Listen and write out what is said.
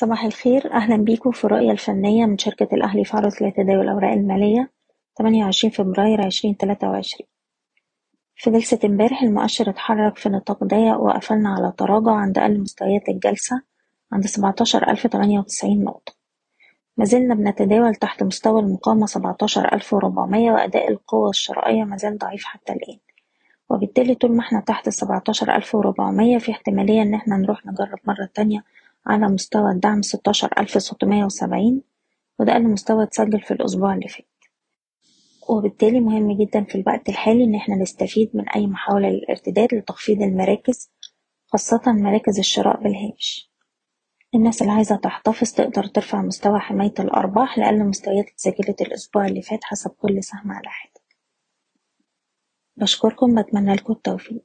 صباح الخير. أهلا بيكم في الرؤية الفنية من شركة الأهلي في عرض لتداول الأوراق المالية. 28 فبراير 2023 في جلسة امبارح المؤشر اتحرك في نطاق ضيق وقفلنا على تراجع عند أقل مستويات الجلسة عند 17098 نقطة. مازلنا بنتداول تحت مستوى المقاومة 17400 وأداء القوة الشرائية مازال ضعيف حتى الآن. وبالتالي طول ما إحنا تحت السبعتاشر ألف وربعمية في احتمالية إن إحنا نروح نجرب مرة تانية على مستوى الدعم ستاشر ألف ستمية وسبعين وده أقل مستوى اتسجل في الأسبوع اللي فات. وبالتالي مهم جدا في الوقت الحالي إن إحنا نستفيد من أي محاولة للارتداد لتخفيض المراكز خاصة مراكز الشراء بالهامش. الناس اللي عايزة تحتفظ تقدر ترفع مستوى حماية الأرباح لأقل مستويات اتسجلت الأسبوع اللي فات حسب كل سهم على حدة بشكركم بتمنى لكم التوفيق.